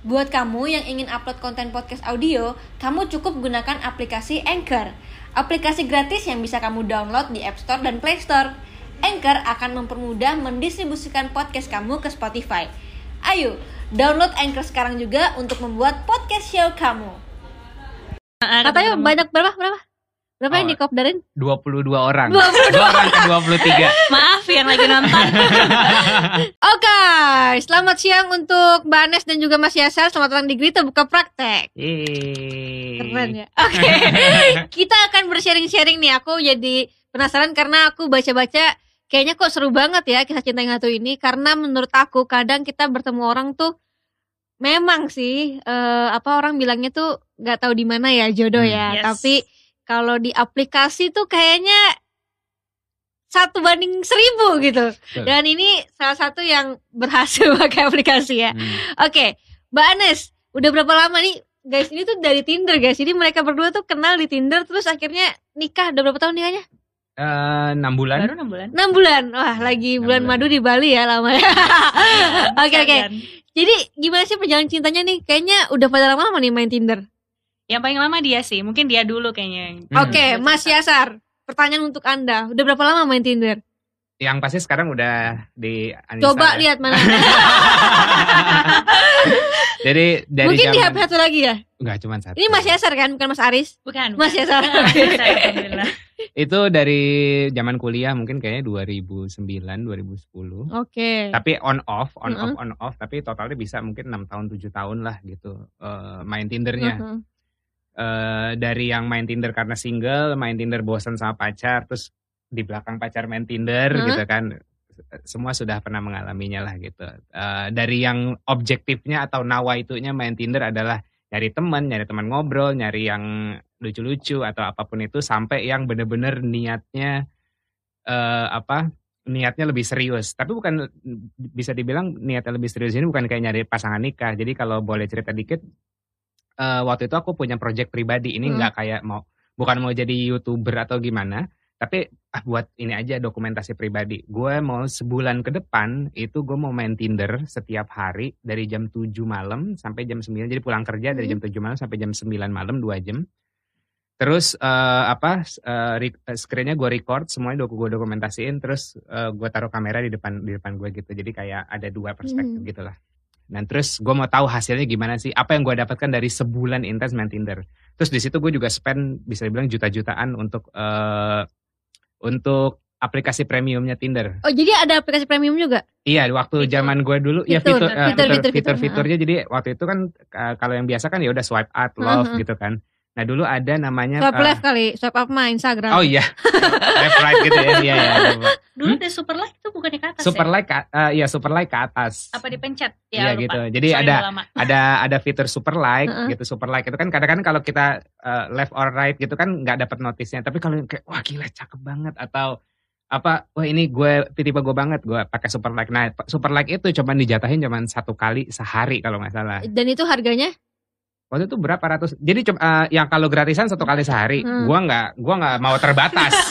Buat kamu yang ingin upload konten podcast audio, kamu cukup gunakan aplikasi Anchor. Aplikasi gratis yang bisa kamu download di App Store dan Play Store. Anchor akan mempermudah mendistribusikan podcast kamu ke Spotify. Ayo, download Anchor sekarang juga untuk membuat podcast show kamu. Katanya banyak berapa? Berapa? Berapa yang Oh. dikopdarin? 22 orang. 22. Dua orang ke 23. Maaf yang lagi nonton. Oke, selamat siang untuk Mbak Anes dan juga Mas Yasar. Selamat datang di Grita Buka Praktek. Yeay. Keren ya. Oke, kita akan bersharing-sharing nih. Aku jadi penasaran karena aku baca-baca kayaknya kok seru banget ya kisah cinta yang satu ini. Karena menurut aku kadang kita bertemu orang tuh memang sih eh, apa orang bilangnya tuh nggak tahu di mana ya jodoh Hmm. ya. Yes. Tapi kalau di aplikasi tuh kayaknya satu banding seribu gitu. Betul. Dan ini salah satu yang berhasil pakai aplikasi ya. Hmm. Oke, Mbak Anes, udah berapa lama nih? Guys, ini tuh dari Tinder guys. Jadi mereka berdua tuh kenal di Tinder terus akhirnya nikah. Udah berapa tahun nikahnya? Eh, 6 bulan. Baru 6 bulan. 6 bulan. Wah, lagi Enam bulan bulan. madu di Bali ya lama ya. Oke, oke. Sekalian. Jadi gimana sih perjalanan cintanya nih? Kayaknya udah pada lama nih main Tinder. Yang paling lama dia sih, mungkin dia dulu kayaknya. Hmm. Oke, Mas Yasar. Pertanyaan untuk Anda. Udah berapa lama main Tinder? Yang pasti sekarang udah di uninstall Coba ya. lihat mana. Jadi dari Mungkin di zaman HP satu lagi ya. enggak cuma satu. Ini Mas Yasar kan, bukan Mas Aris. Bukan. Mas. Yasar. Alhamdulillah. Itu dari zaman kuliah mungkin kayaknya 2009, 2010. Oke. Tapi on off, on Mm-mm. off, on off, tapi totalnya bisa mungkin 6 tahun, 7 tahun lah gitu eh, main Tindernya. Mhm. Eh dari yang main Tinder karena single, main Tinder bosan sama pacar, terus di belakang pacar main Tinder Hah? gitu kan. Semua sudah pernah mengalaminya lah gitu. Eh, dari yang objektifnya atau nawaitunya main Tinder adalah nyari teman, nyari teman ngobrol, nyari yang lucu-lucu atau apa pun itu sampai yang bener-bener niatnya eh apa? niatnya lebih serius. Tapi bukan bisa dibilang niatnya lebih serius ini bukan kayak nyari pasangan nikah. Jadi kalau boleh cerita dikit eh, waktu itu aku punya project pribadi. Ini Hmm. nggak kayak mau bukan mau jadi youtuber atau gimana. Tapi ah buat ini aja dokumentasi pribadi. Gue mau sebulan ke depan itu gue mau main Tinder setiap hari dari jam 7 malam sampai jam 9 jadi pulang kerja dari Hmm. jam 7 malam sampai jam 9 malam 2 jam. Terus eh, apa eh, screennya gue record semuanya gue dokumentasiin. Terus gue taruh kamera di depan di depan gue gitu. Jadi kayak ada dua perspektif Hmm. gitulah Dan terus gue mau tahu hasilnya gimana sih? Apa yang gue dapatkan dari sebulan intens main Tinder. Terus di situ gue juga spend bisa dibilang juta-jutaan untuk eh untuk aplikasi premiumnya Tinder. Oh, jadi ada aplikasi premium juga? Iya, waktu Fitur. zaman gue dulu ya Fitur, fitur fitur, eh, fitur, fitur- fitur, fitur. fitur-fiturnya jadi waktu itu kan eh, kalau yang biasa kan ya udah swipe up, love Mhm. gitu kan. Nah dulu ada namanya Swipe eh, left kali, swipe up mah Instagram. Oh iya, left right gitu ya. Iya iya. Dulu Hmm? super like itu bukannya ke atas Super ya? like ke- eh, ya super like ke atas. Apa dipencet? Iya, lupa. gitu. Jadi Sorry, ada- ada ada fitur super like gitu super like itu kan kadang-kadang kalau kita uh, left or right gitu kan nggak dapat notisnya tapi kalau kayak wah gila cakep banget atau apa wah ini gue tipe gue banget gue pakai super like nah super like itu cuman dijatahin cuman satu kali sehari kalau nggak salah Dan itu harganya? Waktu itu berapa ratus? Jadi cuma uh, yang kalau gratisan satu kali sehari. Hmm. gua nggak gua nggak mau terbatas.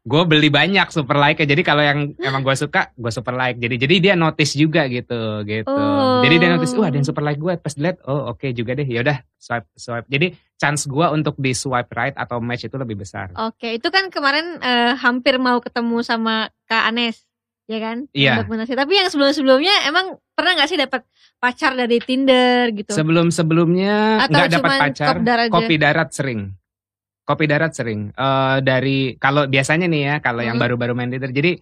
Gue beli banyak super like jadi kalau yang emang gue suka gue super like. Jadi jadi dia notice juga gitu gitu. Oh. jadi dia notice wah ada yang super like gue pas dilihat oh oke juga deh. Yaudah swipe swipe. Jadi chance gue untuk di swipe right atau match itu lebih besar. Oke, itu kan kemarin eh, hampir mau ketemu sama Kak Anes, ya kan? Iya. Dokumentasi. Tapi yang sebelum-sebelumnya emang pernah nggak sih dapat pacar dari Tinder gitu? sebelum sebelumnya Atau nggak dapat pacar kopdar aja? kopi darat sering kopi darat sering Eh dari kalau biasanya nih ya kalau yang Hmm. baru-baru main Tinder jadi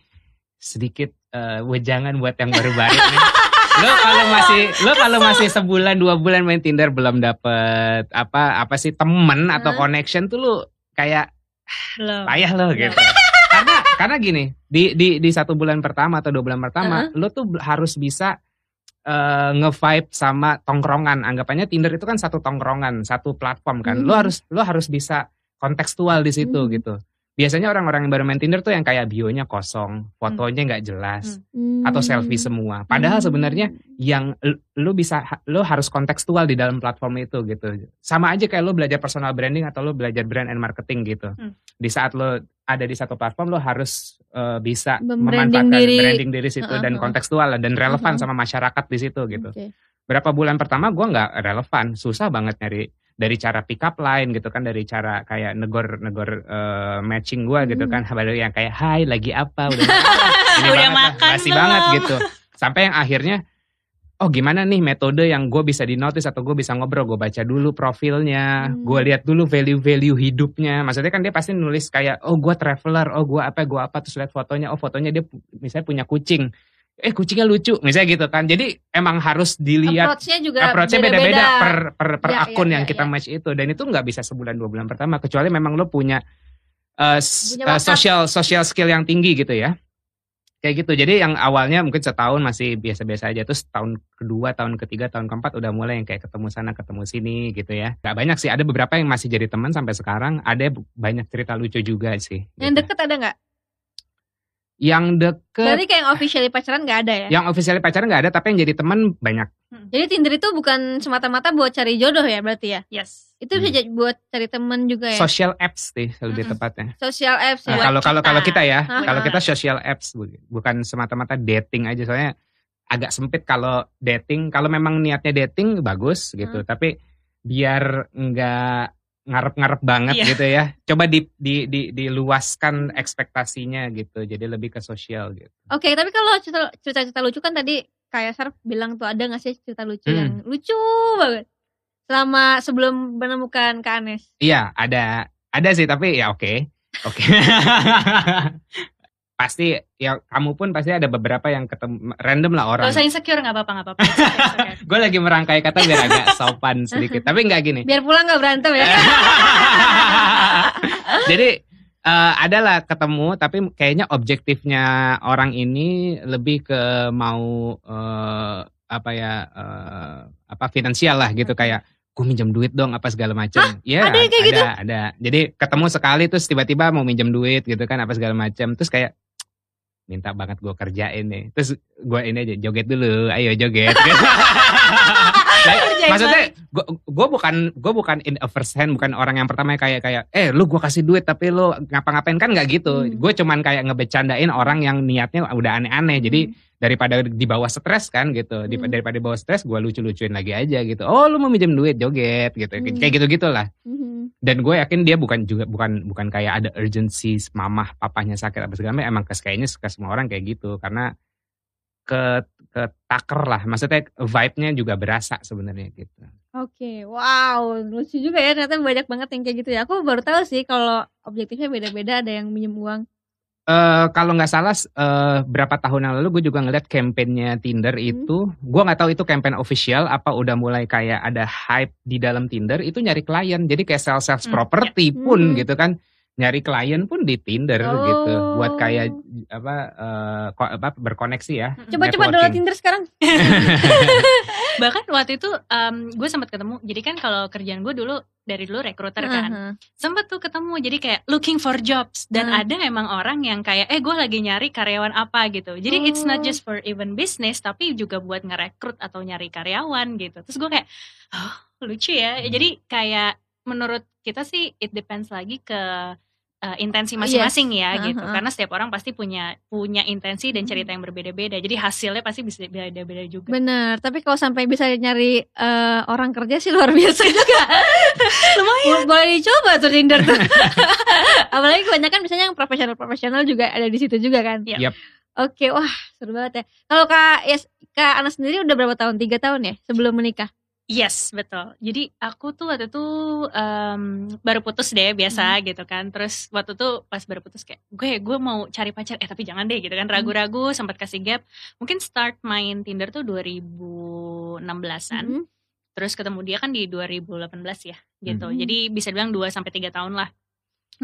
sedikit eh, wejangan buat yang baru-baru nih lo kalau masih lo kalau masih sebulan dua bulan main Tinder belum dapet apa apa sih temen atau Hmm. connection tuh lo kayak Belum. payah lo gitu karena gini di di di satu bulan pertama atau dua bulan pertama lo tuh harus bisa eh, nge-vibe sama tongkrongan anggapannya Tinder itu kan satu tongkrongan satu platform kan lo Mhm. harus lo harus bisa kontekstual di situ Mhm. gitu biasanya orang-orang yang baru main Tinder tuh yang kayak bionya kosong fotonya nggak jelas Hmm. atau selfie semua padahal sebenarnya yang l- lu bisa lu harus kontekstual di dalam platform itu gitu sama aja kayak lu belajar personal branding atau lu belajar brand and marketing gitu Hmm. di saat lu ada di satu platform lu harus eh, bisa memanfaatkan diri. branding diri situ dan Uh-uh. kontekstual dan relevan Uh-uh. sama masyarakat di situ gitu Oke. berapa bulan pertama gue nggak relevan susah banget nyari dari cara pick up line gitu kan dari cara kayak negor negor eh, matching gue gitu Hmm. kan. Baru yang kayak hai lagi apa? Udah ini Udah banget makan basi banget gitu. Sampai yang akhirnya oh gimana nih metode yang gue bisa di notice atau gue bisa ngobrol? Gue baca dulu profilnya Hmm. gue lihat dulu value-value hidupnya. Maksudnya kan dia pasti nulis kayak oh gue traveler oh gue apa gue apa. Terus lihat fotonya oh fotonya dia misalnya punya kucing eh kucingnya lucu misalnya gitu kan. Jadi emang harus dilihat Approach-nya juga approach-nya beda-beda. per per, per Ya, akun ya, yang ya, kita ya. match itu. Dan itu nggak bisa sebulan dua bulan pertama kecuali memang lo punya uh, Punya uh, social social skill yang tinggi gitu ya. Kayak gitu. Jadi yang awalnya mungkin setahun masih biasa-biasa aja. Terus tahun kedua tahun ketiga tahun keempat udah mulai yang kayak ketemu sana ketemu sini gitu ya. Nggak banyak sih. Ada beberapa yang masih jadi teman sampai sekarang. Ada banyak cerita lucu juga sih Yang gitu. deket ada nggak? Yang deket Berarti kayak yang officially pacaran nggak ada ya? yang officially pacaran nggak ada tapi yang jadi teman banyak Jadi Tinder itu bukan semata-mata buat cari jodoh ya berarti ya? Yes. Itu bisa Hmm. jadi buat cari temen juga ya? social apps sih lebih Mm-mm. tepatnya Social apps Nah, ya? Kalau kalau kita. kalau kita ya, kalau kita social apps bu- bukan semata-mata dating aja soalnya agak sempit kalau dating. Kalau memang niatnya dating bagus gitu, tapi biar nggak ngarep-ngarep banget Iya. gitu ya. Coba di, di, di diluaskan ekspektasinya gitu. Jadi lebih ke sosial gitu. Oke, tapi kalau cerita- cerita-cerita lucu kan tadi kayak Sarf bilang tuh ada gak sih cerita lucu Hmm. yang lucu banget selama sebelum menemukan Kak Anes? Iya, ada ada sih tapi ya oke. Oke. pasti ya kamu pun pasti ada beberapa yang ketemu random lah orang. Gak usah insecure gak apa-apa gak apa-apa. Gue lagi merangkai kata biar agak sopan sedikit. Tapi nggak gini. Biar pulang gak berantem ya? Jadi eh, adalah ketemu, tapi kayaknya objektifnya orang ini lebih ke mau eh, apa ya eh, apa finansial lah gitu kayak gue minjem duit dong apa segala macam. Iya, Ada yang kayak ada, gitu? ada. Jadi ketemu sekali terus tiba-tiba mau minjem duit gitu kan apa segala macam. Terus kayak minta banget gue kerjain nih. Terus gue ini aja joget dulu, ayo joget. Kerjain maksudnya gue bukan gue bukan in a first hand bukan orang yang pertama kayak kayak eh lu gue kasih duit tapi lu ngapa-ngapain kan nggak gitu. Hmm. gue cuman kayak ngebecandain orang yang niatnya udah aneh-aneh. Jadi daripada dibawa stres kan gitu. Di- Hmm. daripada dibawa stres gue lucu-lucuin lagi aja gitu. Oh lu mau minjem duit joget gitu. Hmm. kayak gitu gitulah Mhm. dan gue yakin dia bukan juga bukan bukan kayak ada urgency mamah papahnya sakit apa segala macam. Emang kayaknya ke semua orang kayak gitu. Karena ke ke taker lah maksudnya vibe-nya juga berasa sebenarnya gitu Oke, wow, lucu juga ya ternyata banyak banget yang kayak gitu ya. Aku baru tahu sih kalau objektifnya beda-beda, ada yang minjem uang. Eh kalau nggak salah eh, berapa tahun yang lalu gue juga ngeliat kampanyenya Tinder Hmm. itu, gue nggak tahu itu campaign official apa udah mulai kayak ada hype di dalam Tinder itu nyari klien, jadi kayak sales sales Hmm, property pun Hmm. gitu kan, nyari klien pun di Tinder gitu, buat Oh. kayak apa, eh, ko- apa berkoneksi ya. Coba-coba download networking. Tinder sekarang. Bahkan waktu itu gue sempat ketemu. Jadi kan kalau kerjaan gue dulu dari dulu rekruter kan. Aha. Sempat tuh ketemu jadi kayak looking for jobs dan Hmm. ada emang orang yang kayak eh gue lagi nyari karyawan apa gitu. Jadi it's not Oh. just for even business tapi juga buat ngerekrut atau nyari karyawan gitu. Terus gue kayak oh lucu ya. Hmm. Jadi kayak menurut kita sih it depends lagi ke uh, intensi masing-masing ya gitu. Uh-huh. Karena setiap orang pasti punya punya intensi dan Hmm. cerita yang berbeda-beda. Jadi hasilnya pasti bisa beda-beda juga. Bener, tapi kalau sampai bisa nyari eh, orang kerja sih luar biasa juga. Lumayan. Boleh dicoba tuh Tinder tuh. Apalagi kebanyakan misalnya yang profesional-profesional juga ada di situ juga kan. Iya. Yap. Oke, wah seru banget ya. Kalau Kak Yes, Kak Ana sendiri udah berapa tahun? Tiga tahun ya sebelum menikah? Yes, betul. Jadi aku tuh waktu itu em, baru putus deh biasa gitu kan. Terus waktu itu pas baru putus kayak gue gue mau cari pacar eh tapi jangan deh gitu kan. Ragu-ragu sempat kasih gap. Mungkin start main Tinder tuh 2016-an. Mhm. Terus ketemu dia kan di 2018 ya gitu. Mhm. Jadi bisa bilang 2 sampai 3 tahun lah.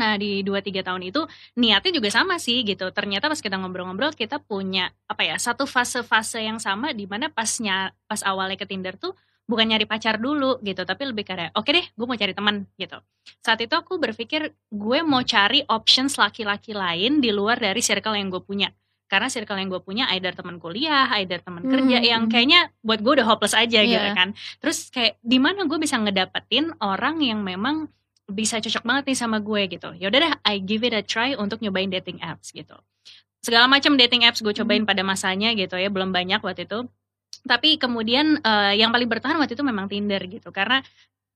Nah, di 2 3 tahun itu niatnya juga sama sih gitu. Ternyata pas kita ngobrol-ngobrol kita punya apa ya, satu fase-fase yang sama di mana pasnya pas awalnya ke Tinder tuh bukan nyari pacar dulu gitu, tapi lebih kayak oke deh, gue mau cari teman gitu. Saat itu aku berpikir gue mau cari options laki-laki lain di luar dari circle yang gue punya. Karena circle yang gue punya either teman kuliah, either teman Hmm, kerja yang hmm. kayaknya buat gue udah hopeless aja gitu Iya. kan. Terus kayak di mana gue bisa ngedapetin orang yang memang bisa cocok banget nih sama gue gitu. Ya udah deh, I give it a try untuk nyobain dating apps gitu. Segala macam dating apps gue cobain pada masanya gitu ya, belum banyak waktu itu. Tapi kemudian eh, yang paling bertahan waktu itu memang Tinder gitu. Karena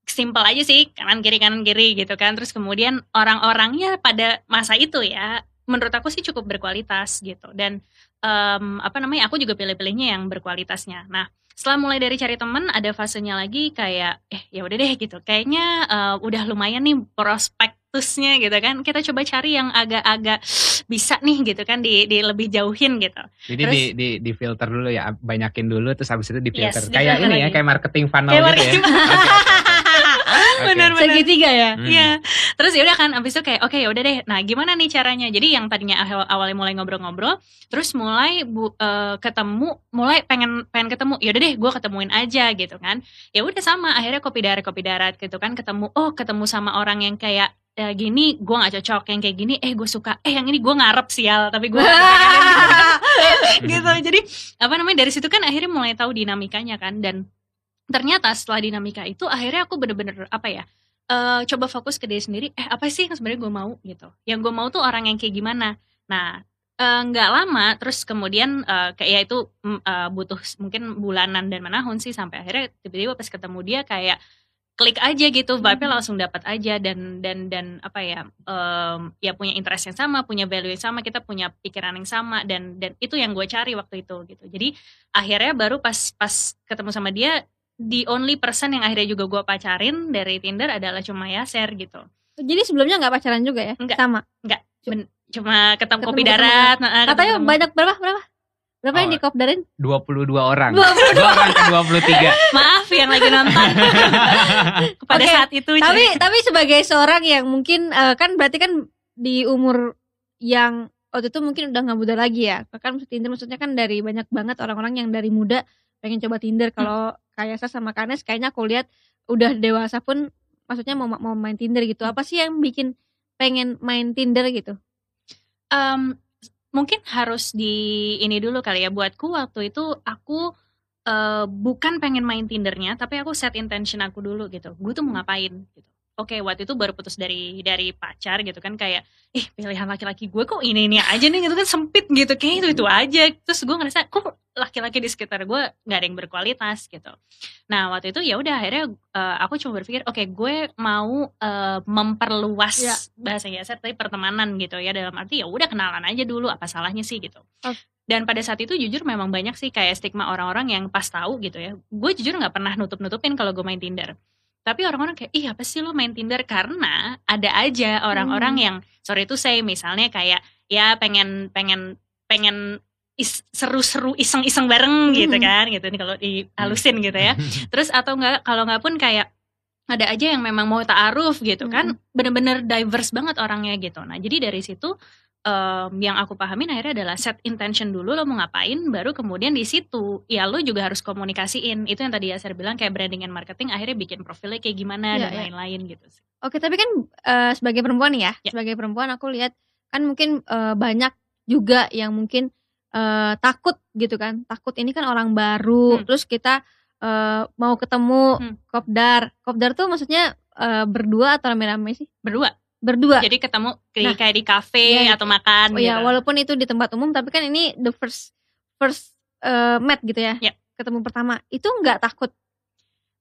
simple aja sih kanan kiri kanan kiri gitu kan. Terus kemudian orang-orangnya pada masa itu ya menurut aku sih cukup berkualitas gitu. Dan em, apa namanya aku juga pilih-pilihnya yang berkualitasnya. Nah setelah mulai dari cari temen ada fasenya lagi kayak eh ya udah deh gitu. Kayaknya eh, udah lumayan nih prospektusnya gitu kan kita coba cari yang agak-agak bisa nih gitu kan di, di lebih jauhin gitu Jadi Terus- di, di di filter dulu ya, banyakin dulu terus habis itu di filter. Yes, kayak ini ya, lagi. kayak marketing funnel Kayak gitu marketing ya. Oke. Oke. Benar-benar. Segitiga ya. Hmm. Iya. Terus ya udah kan abis itu kayak oke ya udah deh. Nah, gimana nih caranya? Jadi yang tadinya awal- awalnya mulai ngobrol-ngobrol, terus mulai bu, eh, ketemu, mulai pengen pengen ketemu. Ya udah deh, gue ketemuin aja gitu kan. Ya udah sama, akhirnya kopi darat kopi darat gitu kan ketemu. Oh, ketemu sama orang yang kayak eh, gini gue gak cocok. Yang kayak gini eh gue suka. Eh yang ini gue ngarep sial tapi gue gitu. Jadi apa namanya dari situ kan akhirnya mulai tahu dinamikanya kan. Dan ternyata setelah dinamika itu akhirnya aku bener-bener apa ya eh, coba fokus ke diri sendiri. Eh apa sih yang sebenarnya gue mau? Gitu. Yang gue mau tuh orang yang kayak gimana. Nah eh, nggak lama terus kemudian eh, kayak ya itu eh, butuh mungkin bulanan dan menahun sih sampai akhirnya tiba-tiba pas ketemu dia kayak klik aja gitu vibe-nya Mhm. langsung dapat aja dan dan dan apa ya em, ya punya interest yang sama punya value yang sama kita punya pikiran yang sama dan dan itu yang gue cari waktu itu gitu jadi akhirnya baru pas pas ketemu sama dia the only person yang akhirnya juga gue pacarin dari Tinder adalah cuma Yaser gitu Jadi sebelumnya nggak pacaran juga ya? Enggak. Sama. cuma ketemu, kopi Ketemu- darat nah, Katanya ketemu- banyak berapa? Berapa? Berapa yang Oh. di kopdarin? 22 orang. 22. Dua orang ke 23. maaf yang lagi nonton pada Oke, saat itu tapi tapi sebagai seorang yang mungkin eh, kan berarti kan di umur yang waktu itu mungkin udah nggak muda lagi ya kan maksud Tinder maksudnya kan dari banyak banget orang-orang yang dari muda pengen coba Tinder kalau kayak saya sama Kanes kayaknya aku lihat udah dewasa pun maksudnya mau mau main Tinder gitu apa sih yang bikin pengen main Tinder gitu Em, mungkin harus di ini dulu kali ya buatku waktu itu aku eh, bukan pengen main Tindernya tapi aku set intention aku dulu gitu. Gue tuh mau ngapain gitu oke waktu itu baru putus dari dari pacar gitu kan kayak ih pilihan laki-laki gue kok ini ini aja nih gitu kan sempit gitu kayak itu itu aja. Terus gue ngerasa kok laki-laki di sekitar gue nggak ada yang berkualitas gitu. Nah waktu itu ya udah akhirnya eh, aku cuma berpikir oke gue mau eh, memperluas Ya. bahasa Yaser tapi pertemanan gitu ya dalam arti ya udah kenalan aja dulu apa salahnya sih gitu. Oke. dan pada saat itu jujur memang banyak sih kayak stigma orang-orang yang pas tahu gitu ya. Gue jujur nggak pernah nutup-nutupin kalau gue main Tinder tapi orang-orang kayak ih apa sih lo main Tinder? Karena ada aja orang-orang Hmm. yang sorry itu saya misalnya kayak ya pengen pengen pengen is- seru-seru iseng-iseng bareng gitu Hmm. kan gitu. Ini kalau dihalusin gitu ya. Terus atau enggak kalau nggak pun kayak ada aja yang memang mau taaruf gitu kan bener-bener diverse banget orangnya gitu. Nah jadi dari situ em, yang aku pahamin akhirnya adalah set intention dulu lo mau ngapain baru kemudian di situ ya lo juga harus komunikasiin itu yang tadi Yasir bilang kayak branding and marketing akhirnya bikin profilnya kayak gimana Iya, dan iya. lain-lain gitu sih Oke, tapi kan eh, sebagai perempuan ya, Ya. sebagai perempuan aku lihat kan mungkin eh, banyak juga yang mungkin eh, takut gitu kan, takut ini kan orang baru, Hmm. terus kita eh, mau ketemu Hmm. kopdar, kopdar tuh maksudnya eh, berdua atau rame-rame sih? berdua Berdua. jadi ketemu di- Nah, kayak di kafe iya, atau makan Oh ya, gitu walaupun itu di tempat umum, tapi kan ini the first first eh, met gitu ya, Ya. ketemu pertama, itu nggak takut?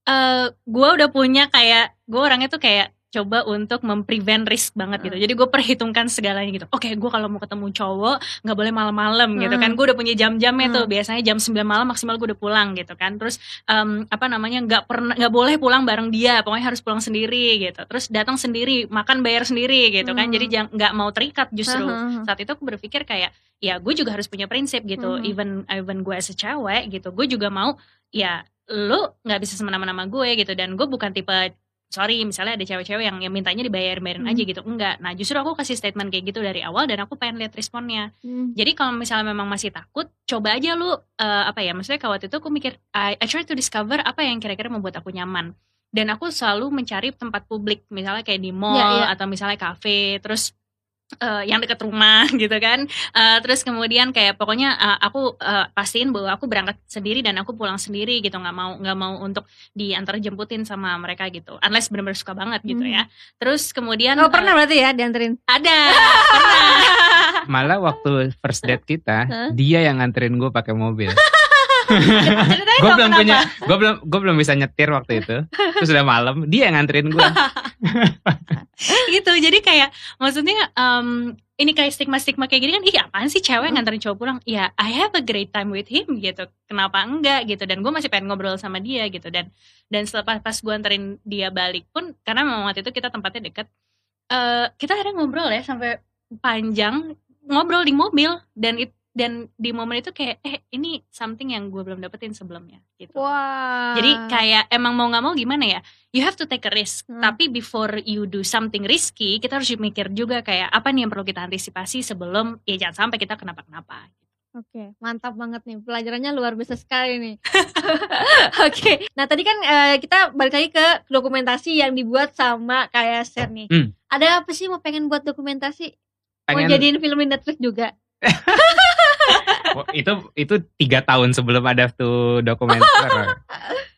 eh gue udah punya kayak gue orangnya tuh kayak coba untuk memprevent risk banget gitu. Hmm. Jadi gue perhitungkan segalanya gitu. Oke, gue kalau mau ketemu cowok nggak boleh malam-malam gitu Hmm. kan. Gue udah punya jam-jamnya tuh. Hmm. Biasanya jam 9 malam maksimal gue udah pulang gitu kan. Terus em, apa namanya nggak pernah nggak boleh pulang bareng dia. Pokoknya harus pulang sendiri gitu. Terus datang sendiri, makan bayar sendiri gitu kan. Hmm. Jadi nggak mau terikat justru. Saat itu aku berpikir kayak ya gue juga harus punya prinsip gitu. Even even gue secewek gitu, gue juga mau ya lu nggak bisa semena-mena sama gue gitu dan gue bukan tipe sorry misalnya ada cewek-cewek yang, yang mintanya dibayar bayarin Hmm. aja gitu enggak nah justru aku kasih statement kayak gitu dari awal dan aku pengen lihat responnya Hmm. jadi kalau misalnya memang masih takut coba aja lu eh, apa ya maksudnya kalau waktu itu aku mikir I, I try to discover apa yang kira-kira membuat aku nyaman dan aku selalu mencari tempat publik misalnya kayak di mall Iya, iya. atau misalnya kafe terus eh, yang dekat rumah gitu kan Eh, terus kemudian kayak pokoknya eh, aku eh, pastiin bahwa aku berangkat sendiri dan aku pulang sendiri gitu nggak mau nggak mau untuk diantar jemputin sama mereka gitu unless benar-benar suka banget gitu Hmm. ya terus kemudian Oh pernah berarti ya dianterin? ada pernah Malah waktu first date kita, dia yang nganterin gue pakai mobil. Gue belum kenapa? punya gue belum gue belum bisa nyetir waktu itu. Terus udah malam dia yang nganterin gue gitu jadi kayak maksudnya em, ini kayak stigma-stigma kayak gini kan ih apaan sih cewek nganterin cowok pulang? Ya I have a great time with him gitu. Kenapa enggak? Gitu dan gue masih pengen ngobrol sama dia gitu. Dan dan setelah pas gue anterin dia balik pun karena memang waktu itu kita tempatnya deket eh kita akhirnya ngobrol ya sampai panjang ngobrol di mobil. Dan it- dan di momen itu kayak eh ini something yang gue belum dapetin sebelumnya gitu Wah. jadi kayak emang mau nggak mau gimana ya, you have to take a risk. Hmm. Tapi before you do something risky, kita harus mikir juga kayak apa nih yang perlu kita antisipasi sebelum ya jangan sampai kita kenapa-kenapa. Oke, mantap banget nih. Pelajarannya luar biasa sekali nih. Oke, nah tadi kan eh, kita balik lagi ke dokumentasi yang dibuat sama kayak Ser nih. Hmm. Ada apa sih mau pengen buat dokumentasi? Mau pengen jadiin film di Netflix juga? Oh, itu itu tiga tahun sebelum ada tuh dokumenter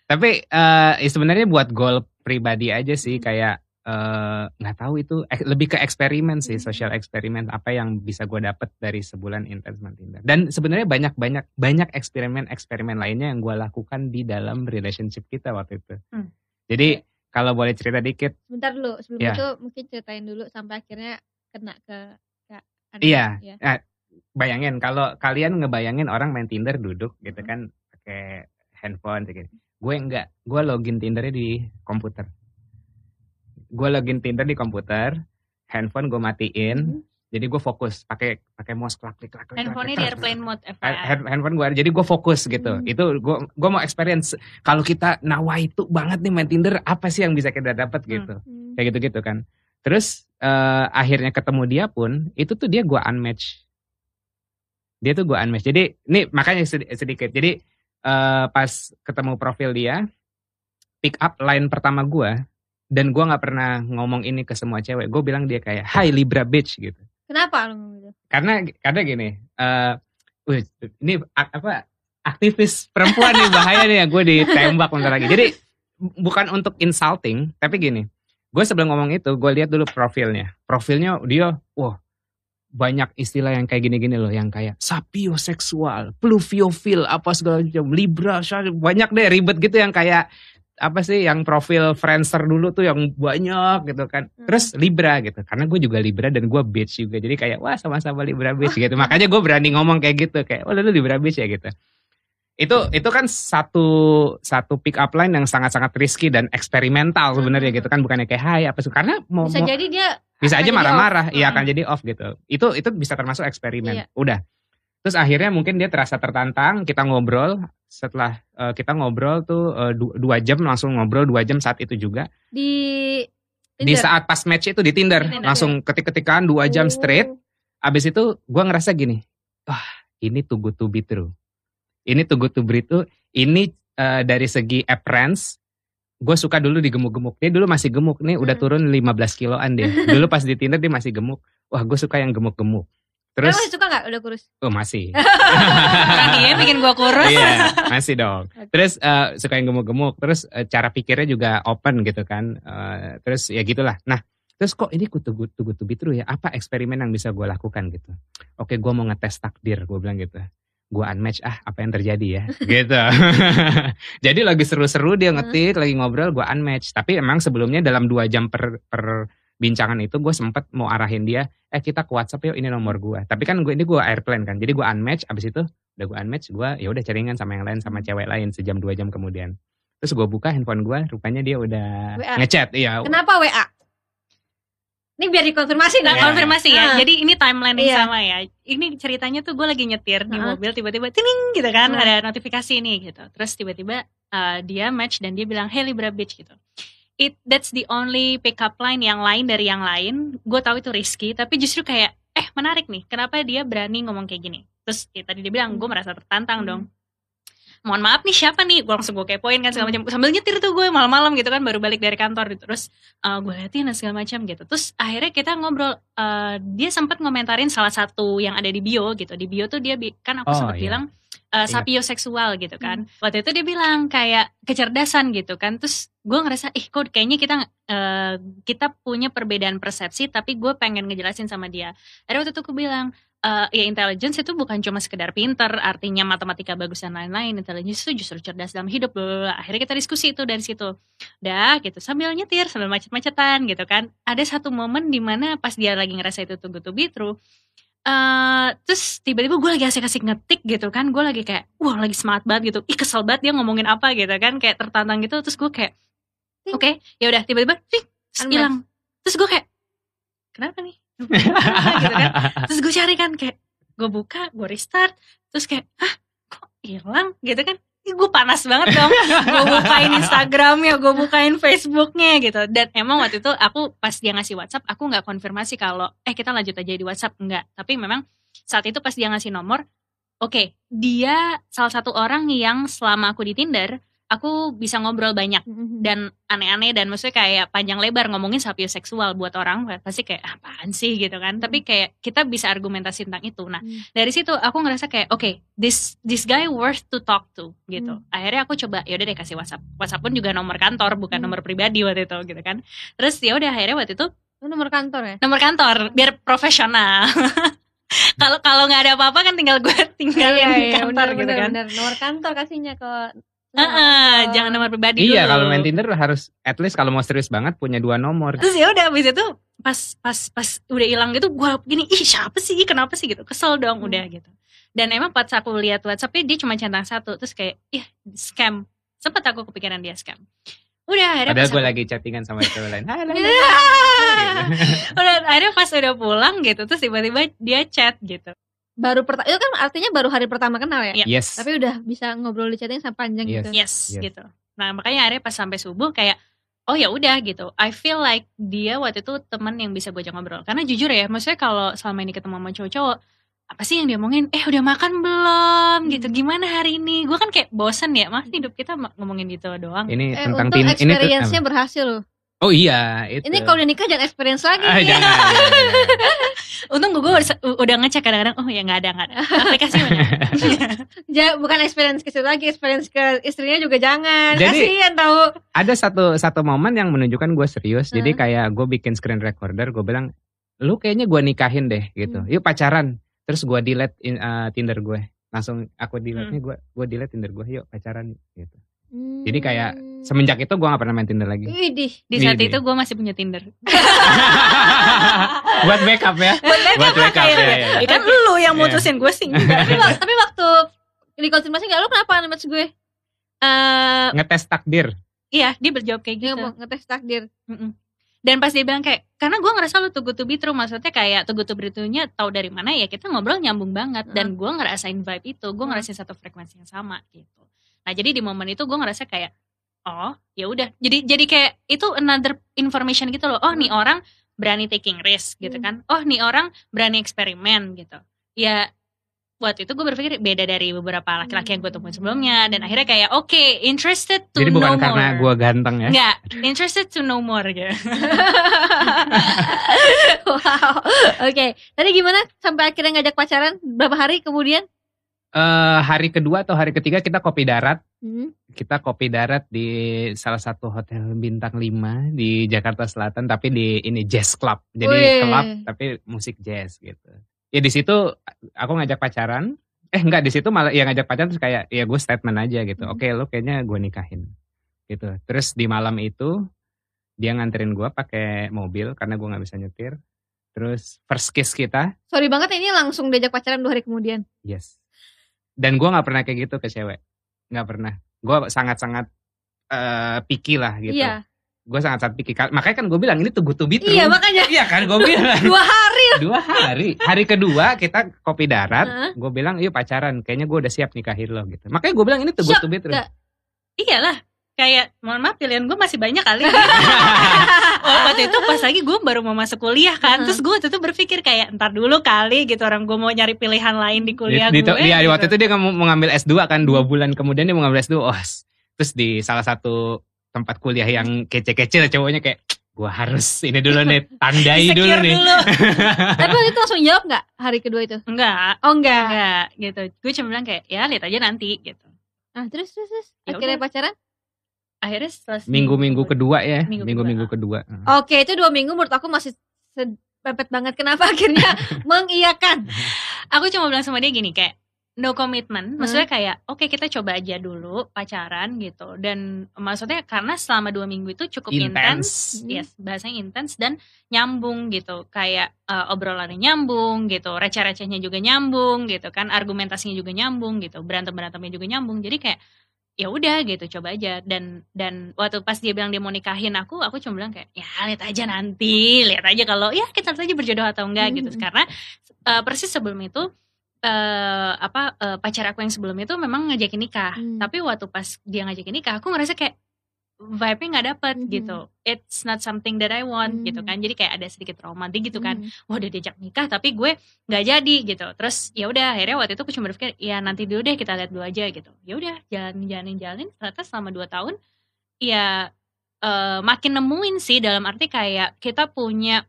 tapi eh ya sebenarnya buat goal pribadi aja sih kayak eh, nggak tahu itu ek- lebih ke eksperimen sih social eksperimen apa yang bisa gue dapet dari sebulan intens main Tinder dan sebenarnya banyak banyak banyak eksperimen eksperimen lainnya yang gue lakukan di dalam relationship kita waktu itu Hmm. jadi kalau boleh cerita dikit Sebentar dulu, sebelum Ya. itu mungkin ceritain dulu sampai akhirnya kena ke, ke Iya. ya. Nah, bayangin kalau kalian ngebayangin orang main Tinder duduk gitu Hmm. kan pakai handphone gini. Gue enggak, gue login Tindernya di komputer. Gue login Tinder di komputer, handphone gue matiin, Mhm. jadi gue fokus pakai pakai mouse klik klik klik. Handphonenya di airplane mode hand- handphone gue jadi gue fokus gitu Hmm. itu gue gue mau experience kalau kita nawa itu banget nih main Tinder apa sih yang bisa kita dapat Hmm. gitu Hmm. kayak gitu gitu kan terus eh, akhirnya ketemu dia pun itu tuh dia gua unmatch dia tuh gua unmatch. Jadi ini makanya sedi- sedikit. Jadi eh, pas ketemu profil dia pick up line pertama gua dan gua nggak pernah ngomong ini ke semua cewek. Gue bilang dia kayak Hi Libra bitch gitu. Kenapa lu ngomong gitu? karena karena gini eh wih, ini apa aktivis perempuan nih bahaya nih ya gue ditembak bentar lagi. Jadi bu- bukan untuk insulting tapi gini. Gue sebelum ngomong itu gue lihat dulu profilnya. Profilnya dia wah banyak istilah yang kayak gini-gini loh yang kayak sapioseksual, pluviofil, apa segala macam, libra, banyak deh ribet gitu yang kayak apa sih yang profil Friendster dulu tuh yang banyak gitu kan. Hmm. Terus Libra gitu. Karena gue juga Libra dan gue bitch juga. Jadi kayak wah sama-sama Libra bitch gitu. Makanya gue berani ngomong kayak gitu kayak oh lu Libra bitch ya gitu. Itu itu kan satu satu pick up line yang sangat-sangat risky dan eksperimental sebenarnya Hmm. gitu kan bukannya kayak hai apa sih karena mau Bisa mau- jadi dia bisa akan aja marah-marah, Hmm. akan jadi off gitu. Itu itu bisa termasuk eksperimen. Iya. Udah. Terus akhirnya mungkin dia terasa tertantang, kita ngobrol. Setelah eh, kita ngobrol tuh du- dua jam langsung ngobrol dua jam saat itu juga. di Di Tinder. saat pas match itu di Tinder, Di Tinder, langsung ketik-ketikan dua jam Oh. straight. Abis itu gua ngerasa gini, wah ini good to be true. Ini good to be true. Ini eh, dari segi appearance, gue suka dulu digemuk-gemuk. Dia dulu masih gemuk nih, udah Hmm. turun 15 kiloan deh. Dulu pas di Tinder dia masih gemuk. Wah gue suka yang gemuk-gemuk. Terus masih suka nggak udah kurus? oh masih. Dia bikin gua kurus. Iya, masih dong. Terus eh, suka yang gemuk-gemuk. Terus eh, cara pikirnya juga open gitu kan. Eh, terus ya gitulah. Nah, terus kok ini kutu kutu kutu bitru ya? Apa eksperimen yang bisa gue lakukan gitu? Oke, gue mau ngetes takdir. Gue bilang gitu. Gue unmatch ah apa yang terjadi ya gitu. Jadi lagi seru-seru dia ngetik, lagi ngobrol, gue unmatch. Tapi emang sebelumnya dalam dua jam per, per bincangan itu gue sempet mau arahin dia, eh kita ke WhatsApp yuk ini nomor gue. Tapi kan gue ini gue airplane kan, jadi gue unmatch. Abis itu udah gue unmatch, gue ya udah ceringan sama yang lain sama cewek lain sejam dua jam kemudian. Terus gue buka handphone gue, rupanya dia udah WA. ngechat, iya. Kenapa WA? Ini biar dikonfirmasi Nah, nggak? Iya. konfirmasi ya. Ah. Jadi ini timeline yang Iya. sama ya. Ini ceritanya tuh gue lagi nyetir di mobil tiba-tiba tiling gitu kan Ah. ada notifikasi nih gitu. Terus tiba-tiba uh, dia match dan dia bilang hey Libra bitch gitu. It that's the only pickup line yang lain dari yang lain. Gue tahu itu risky tapi justru kayak eh menarik nih. Kenapa dia berani ngomong kayak gini? Terus ya, tadi dia bilang gue merasa tertantang Hmm. dong. Mohon maaf nih siapa nih? Gue langsung gue kepoin kan segala macam. Sambil nyetir tuh gue malam-malam gitu kan baru balik dari kantor gitu. Terus uh, gue liatin dan segala macam gitu. Terus akhirnya kita ngobrol. uh, dia sempat ngomentarin salah satu yang ada di bio gitu. Di bio tuh dia kan aku Oh, sempat iya. bilang uh, Ingat. sapioseksual gitu kan. Waktu itu dia bilang kayak kecerdasan gitu kan. Terus gue ngerasa ih kok kayaknya kita uh, kita punya perbedaan persepsi tapi gue pengen ngejelasin sama dia. Akhirnya waktu itu aku bilang eh, ya intelligence itu bukan cuma sekedar pinter, artinya matematika bagus dan lain-lain. Intelligence itu justru cerdas dalam hidup. bla, bla, bla. Akhirnya kita diskusi itu dari situ. Dah gitu sambil nyetir, sambil macet-macetan gitu kan. Ada satu momen di mana pas dia lagi ngerasa itu good to be true. eh terus tiba-tiba gue lagi asik-asik ngetik gitu kan. Gue lagi kayak, wah lagi semangat banget gitu. Ih kesel banget dia ngomongin apa gitu kan. Kayak tertantang gitu. Terus gue kayak, oke ya udah tiba-tiba hilang. Terus gue kayak, kenapa nih? Gitu kan. Terus gue cari kan kayak gue buka gue restart terus kayak ah kok hilang? Gitu kan. Gue panas banget dong. Gue bukain Instagramnya gue bukain Facebooknya gitu. Dan emang waktu itu aku pas dia ngasih WhatsApp aku nggak konfirmasi kalau eh kita lanjut aja di WhatsApp. Enggak tapi memang saat itu pas dia ngasih nomor oke dia salah satu orang yang selama aku di Tinder aku bisa ngobrol banyak Mhm. dan aneh-aneh dan maksudnya kayak panjang lebar ngomongin seksual buat orang pasti kayak apaan sih gitu kan tapi kayak kita bisa argumentasi tentang itu nah Hmm. dari situ aku ngerasa kayak oke this this guy worth to talk to gitu Hmm. akhirnya aku coba ya udah deh kasih WhatsApp WhatsApp pun juga nomor kantor bukan Hmm. nomor pribadi waktu itu gitu kan terus ya udah akhirnya waktu itu Lu nomor kantor ya? nomor kantor biar profesional kalau kalau nggak ada apa-apa kan tinggal gue tinggalin di kantor bener, gitu bener, kan bener. Nomor kantor kasihnya ke Heeh, jangan nomor pribadi iya dulu. kalau main Tinder harus at least kalau mau serius banget punya dua nomor. terus ya udah abis itu pas pas pas udah hilang gitu gue gini ih siapa sih kenapa sih gitu kesel dong Hmm. udah gitu dan emang pas aku lihat WhatsAppnya dia cuma centang satu terus kayak ih scam sempet aku kepikiran dia scam udah akhirnya Padahal gue lagi chattingan sama cewek lain. Iya. Gitu. udah akhirnya pas udah pulang gitu terus tiba-tiba dia chat gitu baru pertama itu kan artinya baru hari pertama kenal ya? Iya. Yes. Tapi udah bisa ngobrol di chatting sampai panjang Yes. gitu. yes, Yes. gitu nah makanya akhirnya pas sampai subuh kayak oh ya udah gitu I feel like dia waktu itu teman yang bisa gue ajak ngobrol karena jujur ya maksudnya kalau selama ini ketemu sama cowok-cowok apa sih yang dia omongin eh udah makan belum gitu Hmm. gimana hari ini gue kan kayak bosen ya mah hidup kita ngomongin gitu doang Ini Eh, tentang tin ini tuh. experience-nya berhasil loh. Oh iya, itu. Ini kalau udah nikah jangan experience lagi. ah, jangan. untung gue udah, ngecek kadang-kadang oh ya nggak ada nggak ada aplikasi mana Ja- bukan experience ke situ lagi, experience ke istrinya juga jangan. Jadi- Kasihan tahu. Ada satu satu momen yang menunjukkan gue serius. Jadi Heeh. kayak gue bikin screen recorder, gue bilang, lu kayaknya gue nikahin deh gitu. Hmm. Yuk pacaran. Terus gue delete in, uh, Tinder gue. Langsung aku delete Hmm. gue gue delete Tinder gue. Yuk pacaran gitu. Hmm. Jadi kayak Semenjak itu gue gak pernah main Tinder lagi. Widih. di saat itu gue masih punya Tinder Buat backup ya. Buat backup ya. ya. ya kan lu yang Iya. mutusin gue sih tapi, tapi waktu dikonfirmasi nggak lu kenapa nge gue? Eh, Ngetes takdir. iya dia berjawab kayak Dia gitu mau ngetes takdir. Mm-mm. Dan pas dia bilang kayak, karena gue ngerasa lu tugu to be true, maksudnya kayak tugu to be true-nya tahu dari mana ya kita ngobrol nyambung banget. Dan gue ngerasain vibe itu, gue Hmm. ngerasain satu frekuensi yang sama gitu. Nah jadi di momen itu gue ngerasa kayak, oh ya udah. Jadi jadi kayak itu another information gitu loh. Oh nih orang berani taking risk gitu Hmm. kan. Oh nih orang berani eksperimen gitu. Ya waktu itu gue berpikir beda dari beberapa laki-laki yang gue temuin sebelumnya. Dan akhirnya kayak oke interested to Jadi know bukan more. karena gue ganteng ya. Enggak, interested to know more gitu. wow. Oke. Tadi gimana sampai akhirnya ngajak pacaran? Berapa hari kemudian? Eh, hari kedua atau hari ketiga kita kopi darat. Hmm. Kita kopi darat di salah satu hotel bintang 5 di Jakarta Selatan tapi di ini jazz club. Jadi Wih. club tapi musik jazz gitu. Ya di situ aku ngajak pacaran. Eh enggak di situ malah ya ngajak pacaran terus kayak ya gue statement aja gitu. Hmm. Oke, lu kayaknya gue nikahin. Gitu. Terus di malam itu dia nganterin gue pakai mobil karena gue nggak bisa nyetir. Terus first kiss kita, Sorry banget ini langsung diajak pacaran dua hari kemudian. yes. Dan gue nggak pernah kayak gitu ke cewek, nggak pernah. Gue sangat-sangat eh picky lah gitu. Iya. Gue sangat-sangat picky. Ka- Makanya kan gue bilang ini tuh to be true. Iya makanya Iya kan gue bilang. dua hari. Dua hari. Hari kedua kita kopi darat. Heeh. Gue bilang yuk pacaran. Kayaknya gue udah siap nikahin lo gitu. Makanya gue bilang ini tuh to be true. Iyalah, kayak mohon maaf pilihan gue masih banyak kali. oh, waktu itu pas lagi gue baru mau masuk kuliah kan, Hmm. terus gue waktu itu berpikir kayak ntar dulu kali gitu orang gue mau nyari pilihan lain di kuliah di, di, gue. gitu. waktu itu dia mau, ngambil S2 kan. Dua bulan kemudian dia mau ngambil S2. Oh, terus di salah satu tempat kuliah yang kece-kece lah cowoknya kayak gue harus ini dulu nih tandai dulu nih. dulu. Tapi waktu itu langsung jawab nggak hari kedua itu? enggak, Oh enggak. enggak gitu. Gue cuma bilang kayak ya lihat aja nanti gitu. Ah terus terus, terus. Ya akhirnya udah. pacaran? Akhirnya setelah Minggu-minggu kedua ya. Minggu Minggu-minggu kedua. Oke itu dua minggu menurut aku masih pepet banget. Kenapa akhirnya mengiyakan? Aku cuma bilang sama dia gini kayak no commitment. Maksudnya kayak oke kita coba aja dulu pacaran gitu. Dan maksudnya karena selama dua minggu itu cukup intens Hmm. yes bahasanya intens dan nyambung gitu. Kayak uh, obrolannya nyambung gitu receh-recehnya juga nyambung gitu kan argumentasinya juga nyambung gitu berantem berantemnya juga nyambung. Jadi kayak ya udah gitu coba aja dan dan waktu pas dia bilang dia mau nikahin aku aku cuma bilang kayak ya lihat aja nanti lihat aja kalau ya kita lihat aja berjodoh atau enggak gitu Mhm. karena uh, persis sebelum itu eh apa eh, pacar aku yang sebelum itu memang ngajakin nikah Hmm. tapi waktu pas dia ngajakin nikah aku ngerasa kayak vibe-nya nggak dapet Mhm. gitu. It's not something that I want gitu Mhm. kan. Jadi kayak ada sedikit romantis gitu kan. Hmm. wah udah diajak nikah tapi gue nggak jadi gitu. Terus ya udah akhirnya waktu itu aku cuma berpikir ya nanti dulu deh kita lihat dulu aja gitu. Ya udah jalan jalanin jalanin. Ternyata selama dua tahun ya eh, makin nemuin sih dalam arti kayak kita punya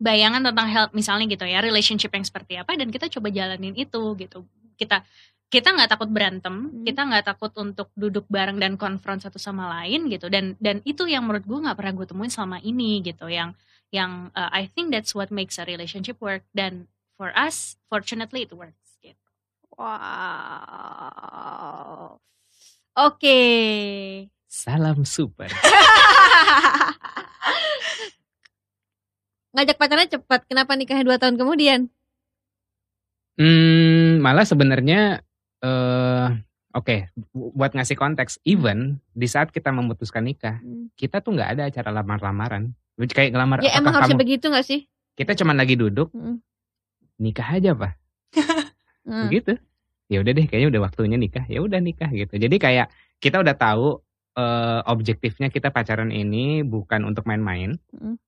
bayangan tentang health misalnya gitu ya relationship yang seperti apa dan kita coba jalanin itu gitu kita kita nggak takut berantem Hmm. kita nggak takut untuk duduk bareng dan konfront satu sama lain gitu dan dan itu yang menurut gue nggak pernah gue temuin selama ini gitu yang yang uh, I think that's what makes a relationship work dan for us fortunately it works gitu. wow oke Salam super. ngajak pacarnya cepat kenapa nikahnya dua tahun kemudian Hmm, malah sebenarnya eh oke bu- buat ngasih konteks, even di saat kita memutuskan nikah, kita tuh nggak ada acara lamar-lamaran. Kayak ngelamar ya emang harusnya kamu begitu gak sih kita cuman lagi duduk Mm. nikah aja pak Hmm. begitu ya udah deh kayaknya udah waktunya nikah ya udah nikah gitu jadi kayak kita udah tahu eh, objektifnya kita pacaran ini bukan untuk main-main Mm.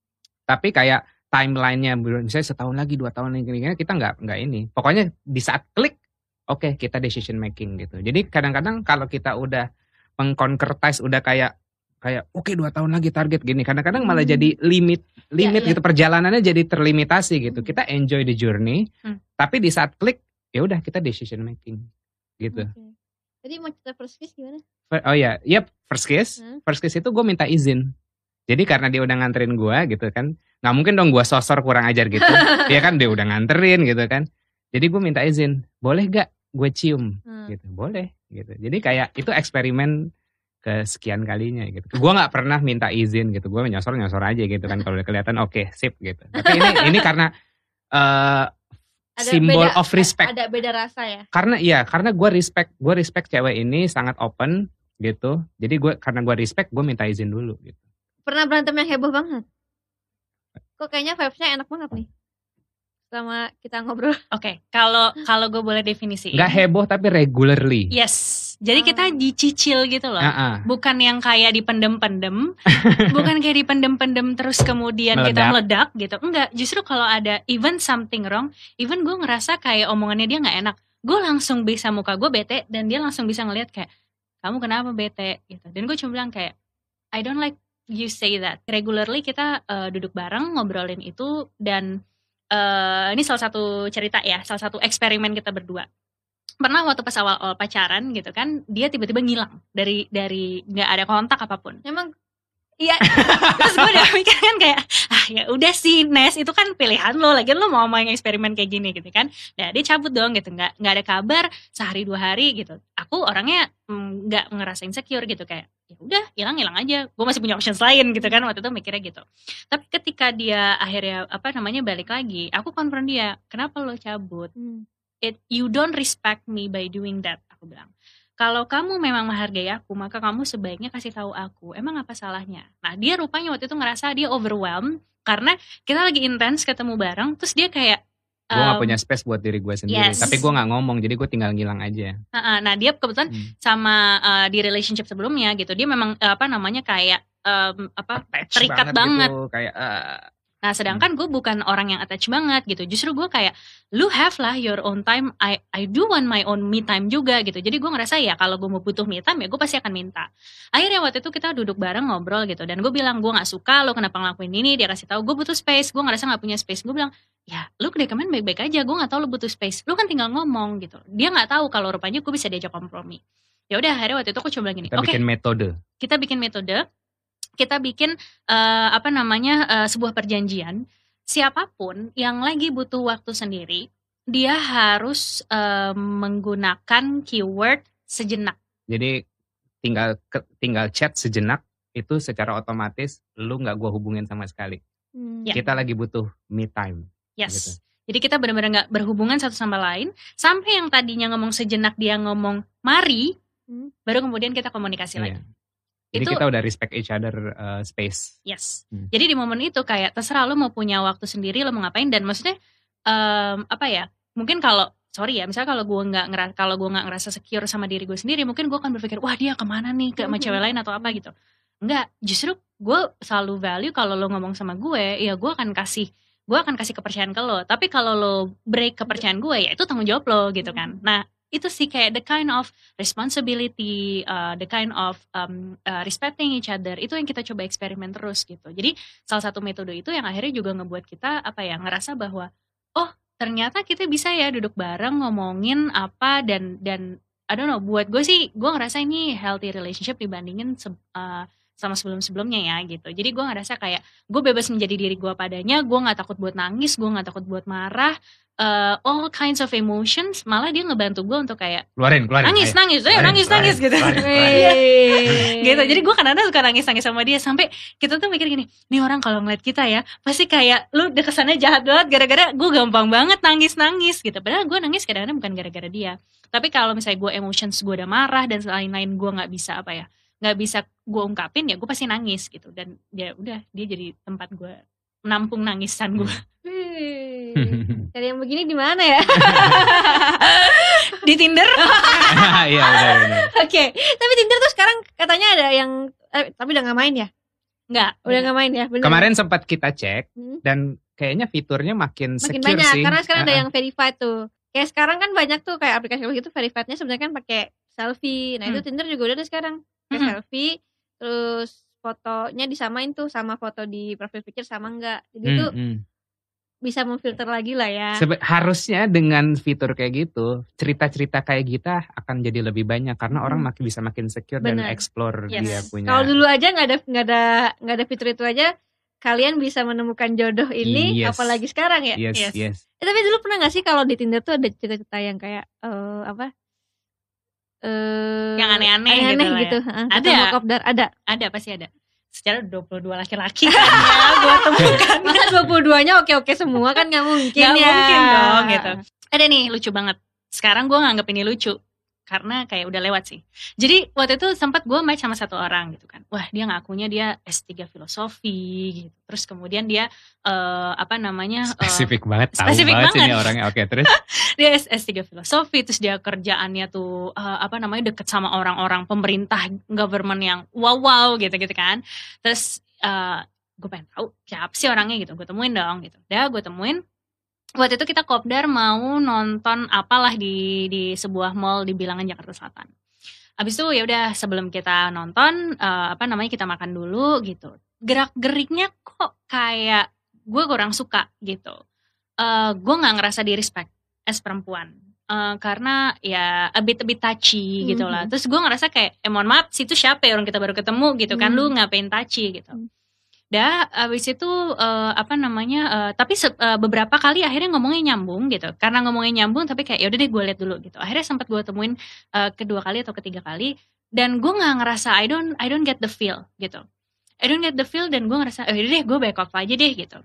tapi kayak timelinenya misalnya setahun lagi dua tahun lagi kita nggak nggak ini pokoknya di saat klik oke kita decision making gitu jadi kadang-kadang kalau kita udah mengconcretize udah kayak kayak oke dua tahun lagi target gini kadang-kadang malah Hmm. jadi limit limit iya. gitu perjalanannya jadi terlimitasi gitu Hmm. kita enjoy the journey Hmm. tapi di saat klik ya udah kita decision making gitu Oke. Tadi mau cerita first kiss gimana? Oh ya yep first kiss Hmm. first kiss itu gue minta izin jadi karena dia udah nganterin gue gitu kan nggak mungkin dong gue sosor kurang ajar gitu. Dia kan dia udah nganterin gitu kan. Jadi gue minta izin boleh gak gue cium? Hmm. gitu boleh gitu. Jadi kayak itu eksperimen kesekian kalinya gitu. Gue nggak pernah minta izin gitu gue nyosor nyosor aja gitu kan kalau udah kelihatan oke sip gitu. Tapi ini ini karena eh Ada simbol beda- of respect. Ada beda rasa ya. karena iya karena gue respect gue respect cewek ini sangat open gitu. Jadi gue karena gue respect gue minta izin dulu gitu Pernah berantem yang heboh banget. Kok kayaknya vibes-nya enak banget nih. Sama kita ngobrol. Oke, kalau kalau gue boleh definisiin. nggak heboh tapi regularly Yes. Jadi Ah. kita dicicil gitu loh. Ah. Bukan yang kayak dipendem-pendem, bukan kayak dipendem-pendem terus kemudian kita meledak gitu. Enggak, justru kalau ada even something wrong, even gue ngerasa kayak omongannya dia nggak enak, gue langsung bisa muka gue bete dan dia langsung bisa ngelihat kayak kamu kenapa bete gitu. Dan gue cuma bilang kayak I don't like you say that. Regularly kita eh, duduk bareng ngobrolin itu dan eh, ini salah satu cerita ya, salah satu eksperimen kita berdua. Pernah waktu pas awal-awal pacaran gitu kan dia tiba-tiba ngilang dari dari nggak ada kontak apa pun. Emang iya. Terus gue udah mikir kan kayak ah ya udah sih Nes itu kan pilihan lo. Lagi lo mau main eksperimen kayak gini gitu kan. Nah dia cabut dong gitu. Nggak nggak ada kabar sehari dua hari gitu. Aku orangnya mm, nggak ngerasa insecure gitu kayak ya udah hilang hilang aja. Gue masih punya options lain gitu kan waktu itu mikirnya gitu. Tapi ketika dia akhirnya apa namanya balik lagi aku konfront dia kenapa lo cabut? Hmm. it you don't respect me by doing that aku bilang. Kalau kamu memang menghargai aku maka kamu sebaiknya kasih tahu aku emang apa salahnya? Nah dia rupanya waktu itu ngerasa dia overwhelmed karena kita lagi intens ketemu bareng terus dia kayak gue um, punya space buat diri gue sendiri yes. tapi gue nggak ngomong jadi gue tinggal ngilang aja uh, uh, nah dia kebetulan Hmm. sama uh, di relationship sebelumnya gitu dia memang uh, apa namanya kayak um, apa Attach terikat banget. gitu, kayak eh, Nah, sedangkan gue bukan orang yang attach banget gitu. Justru gue kayak lu have lah your own time. I I do want my own me time juga gitu. Jadi gue ngerasa ya kalau gue mau butuh me time ya gue pasti akan minta. Akhirnya waktu itu kita duduk bareng ngobrol gitu dan gue bilang gue nggak suka lo kenapa ngelakuin ini. Dia kasih tahu gue butuh space. Gue ngerasa nggak punya space. Gue bilang ya lu kedekemen baik-baik aja. Gue nggak tahu lu butuh space. Lu kan tinggal ngomong gitu. Dia nggak tahu kalau rupanya gue bisa diajak kompromi. Ya udah akhirnya waktu itu aku coba gini. kita Oke bikin metode kita bikin metode kita bikin eh, apa namanya eh, sebuah perjanjian siapa pun yang lagi butuh waktu sendiri, dia harus eh, menggunakan keyword sejenak. Jadi tinggal ke- tinggal chat sejenak itu secara otomatis lu nggak gua hubungin sama sekali. Hmm. Ya. Kita lagi butuh me time. Yes. Gitu. Jadi kita benar-benar nggak berhubungan satu sama lain sampai yang tadinya ngomong sejenak dia ngomong mari, Hmm. baru kemudian kita komunikasi lagi. Iya. Jadi Itu- kita udah respect each other uh, space. Yes. Hmm. Jadi di momen itu kayak terserah lo mau punya waktu sendiri lo mau ngapain dan maksudnya em, apa ya? Mungkin kalau sorry ya, misalnya kalau gue nggak ngerasa kalau gue nggak ngerasa secure sama diri gue sendiri, mungkin gue akan berpikir wah dia ke mana nih ke sama cewek lain atau apa gitu. Enggak, justru gue selalu value kalau lo ngomong sama gue, ya gue akan kasih gue akan kasih kepercayaan ke lo. Tapi kalau lo break kepercayaan gue, ya itu tanggung jawab lo gitu kan. Nah itu sih kayak the kind of responsibility, uh, the kind of um, uh, respecting each other itu yang kita coba eksperimen terus gitu. Jadi salah satu metode itu yang akhirnya juga ngebuat kita apa ya ngerasa bahwa oh ternyata kita bisa ya duduk bareng ngomongin apa dan dan I don't know buat gue sih gue ngerasa ini healthy relationship dibandingin se- uh, sama sebelum-sebelumnya ya gitu. Jadi gue ngerasa kayak gue bebas menjadi diri gue padanya, gue nggak takut buat nangis, gue nggak takut buat marah, uh, all kinds of emotions. Malah dia ngebantu gue untuk kayak Keluarin, keluarin. nangis, ayo. nangis, ayo Keluarin, nangis, keluarin, nangis gitu. keluarin, Wih. gitu. Jadi gue kadang-kadang suka nangis-nangis sama dia sampai kita tuh mikir gini, nih orang kalau ngeliat kita ya pasti kayak lu udah kesannya jahat banget gara-gara gue gampang banget nangis-nangis gitu. Padahal gue nangis kadang-kadang bukan gara-gara dia. Tapi kalau misalnya gue emotions gue udah marah dan lain-lain gue nggak bisa apa ya, nggak bisa gue ungkapin ya gue pasti nangis gitu. Dan dia udah dia jadi tempat gue menampung nangisan gue. Wih. Cari yang begini di mana ya? Di Tinder Iya. Oke, tapi Tinder tuh sekarang katanya ada yang eh, tapi udah nggak main ya? nggak? Udah nggak main ya? Bener. Kemarin sempat kita cek Hmm. dan kayaknya fiturnya makin, makin secure banyak sih. karena sekarang ada Uh-uh. yang verified tuh. Kayak sekarang kan banyak tuh kayak aplikasi gitu verifiednya sebenarnya kan pakai selfie. Nah, itu Hmm. Tinder juga udah ada sekarang. Pakai Mhm. selfie terus fotonya disamain tuh sama foto di profile picture sama enggak. Jadi Hmm, itu hmm. bisa memfilter lagi lah ya. Sebe- harusnya dengan fitur kayak gitu, cerita-cerita kayak kita akan jadi lebih banyak karena Hmm. orang makin bisa makin secure dan Benar. explore Yes. dia punya. Kalau dulu aja nggak ada nggak ada nggak ada fitur itu aja kalian bisa menemukan jodoh ini Yes. apalagi sekarang ya. yes, Yes. yes. Eh, tapi dulu pernah gak sih kalau di Tinder tuh ada cerita-cerita yang kayak eh apa? Eh Yang aneh-aneh gitu aneh-aneh lah ya. gitu. Ada. ketemu kopdar ada. Ada pasti ada. Secara 22 laki-laki kan ya gue temukan. Masa 22-nya oke-oke semua kan nggak mungkin Gak ya. mungkin dong gitu. Ada nih lucu banget. Sekarang gue nganggep ini lucu karena kayak udah lewat sih. Jadi waktu itu sempat gue match sama satu orang gitu kan. Wah dia ngakunya dia S3 filosofi gitu. Terus kemudian dia eh, apa namanya? eh, Spesifik banget, tahu spesifik banget sih ini banget. orangnya. Oke, terus dia S- S3 filosofi terus dia kerjaannya tuh eh, apa namanya deket sama orang-orang pemerintah government yang wow wow gitu gitu kan terus gue pengen tahu siapa sih orangnya gitu gue temuin dong gitu udah gue temuin waktu itu kita kopdar mau nonton apalah di di sebuah mall di bilangan Jakarta Selatan. Abis itu ya udah sebelum kita nonton eh, apa namanya kita makan dulu gitu. Gerak geriknya kok kayak gue kurang suka gitu. Eh gue nggak ngerasa di respect as perempuan. Eh, karena ya a bit a bit touchy gitu lah. Mhm. terus gue ngerasa kayak eh mohon maaf situ siapa ya orang kita baru ketemu gitu kan? Mhm. lu ngapain touchy? gitu. Mhm. Dah abis itu eh, apa namanya eh, tapi se- eh, beberapa kali akhirnya ngomongnya nyambung gitu. Karena ngomongnya nyambung tapi kayak yaudah deh gue lihat dulu gitu. Akhirnya sempat gue temuin eh, kedua kali atau ketiga kali dan gue nggak ngerasa I don't I don't get the feel gitu. I don't get the feel dan gue ngerasa eh yaudah deh gue back off aja deh gitu.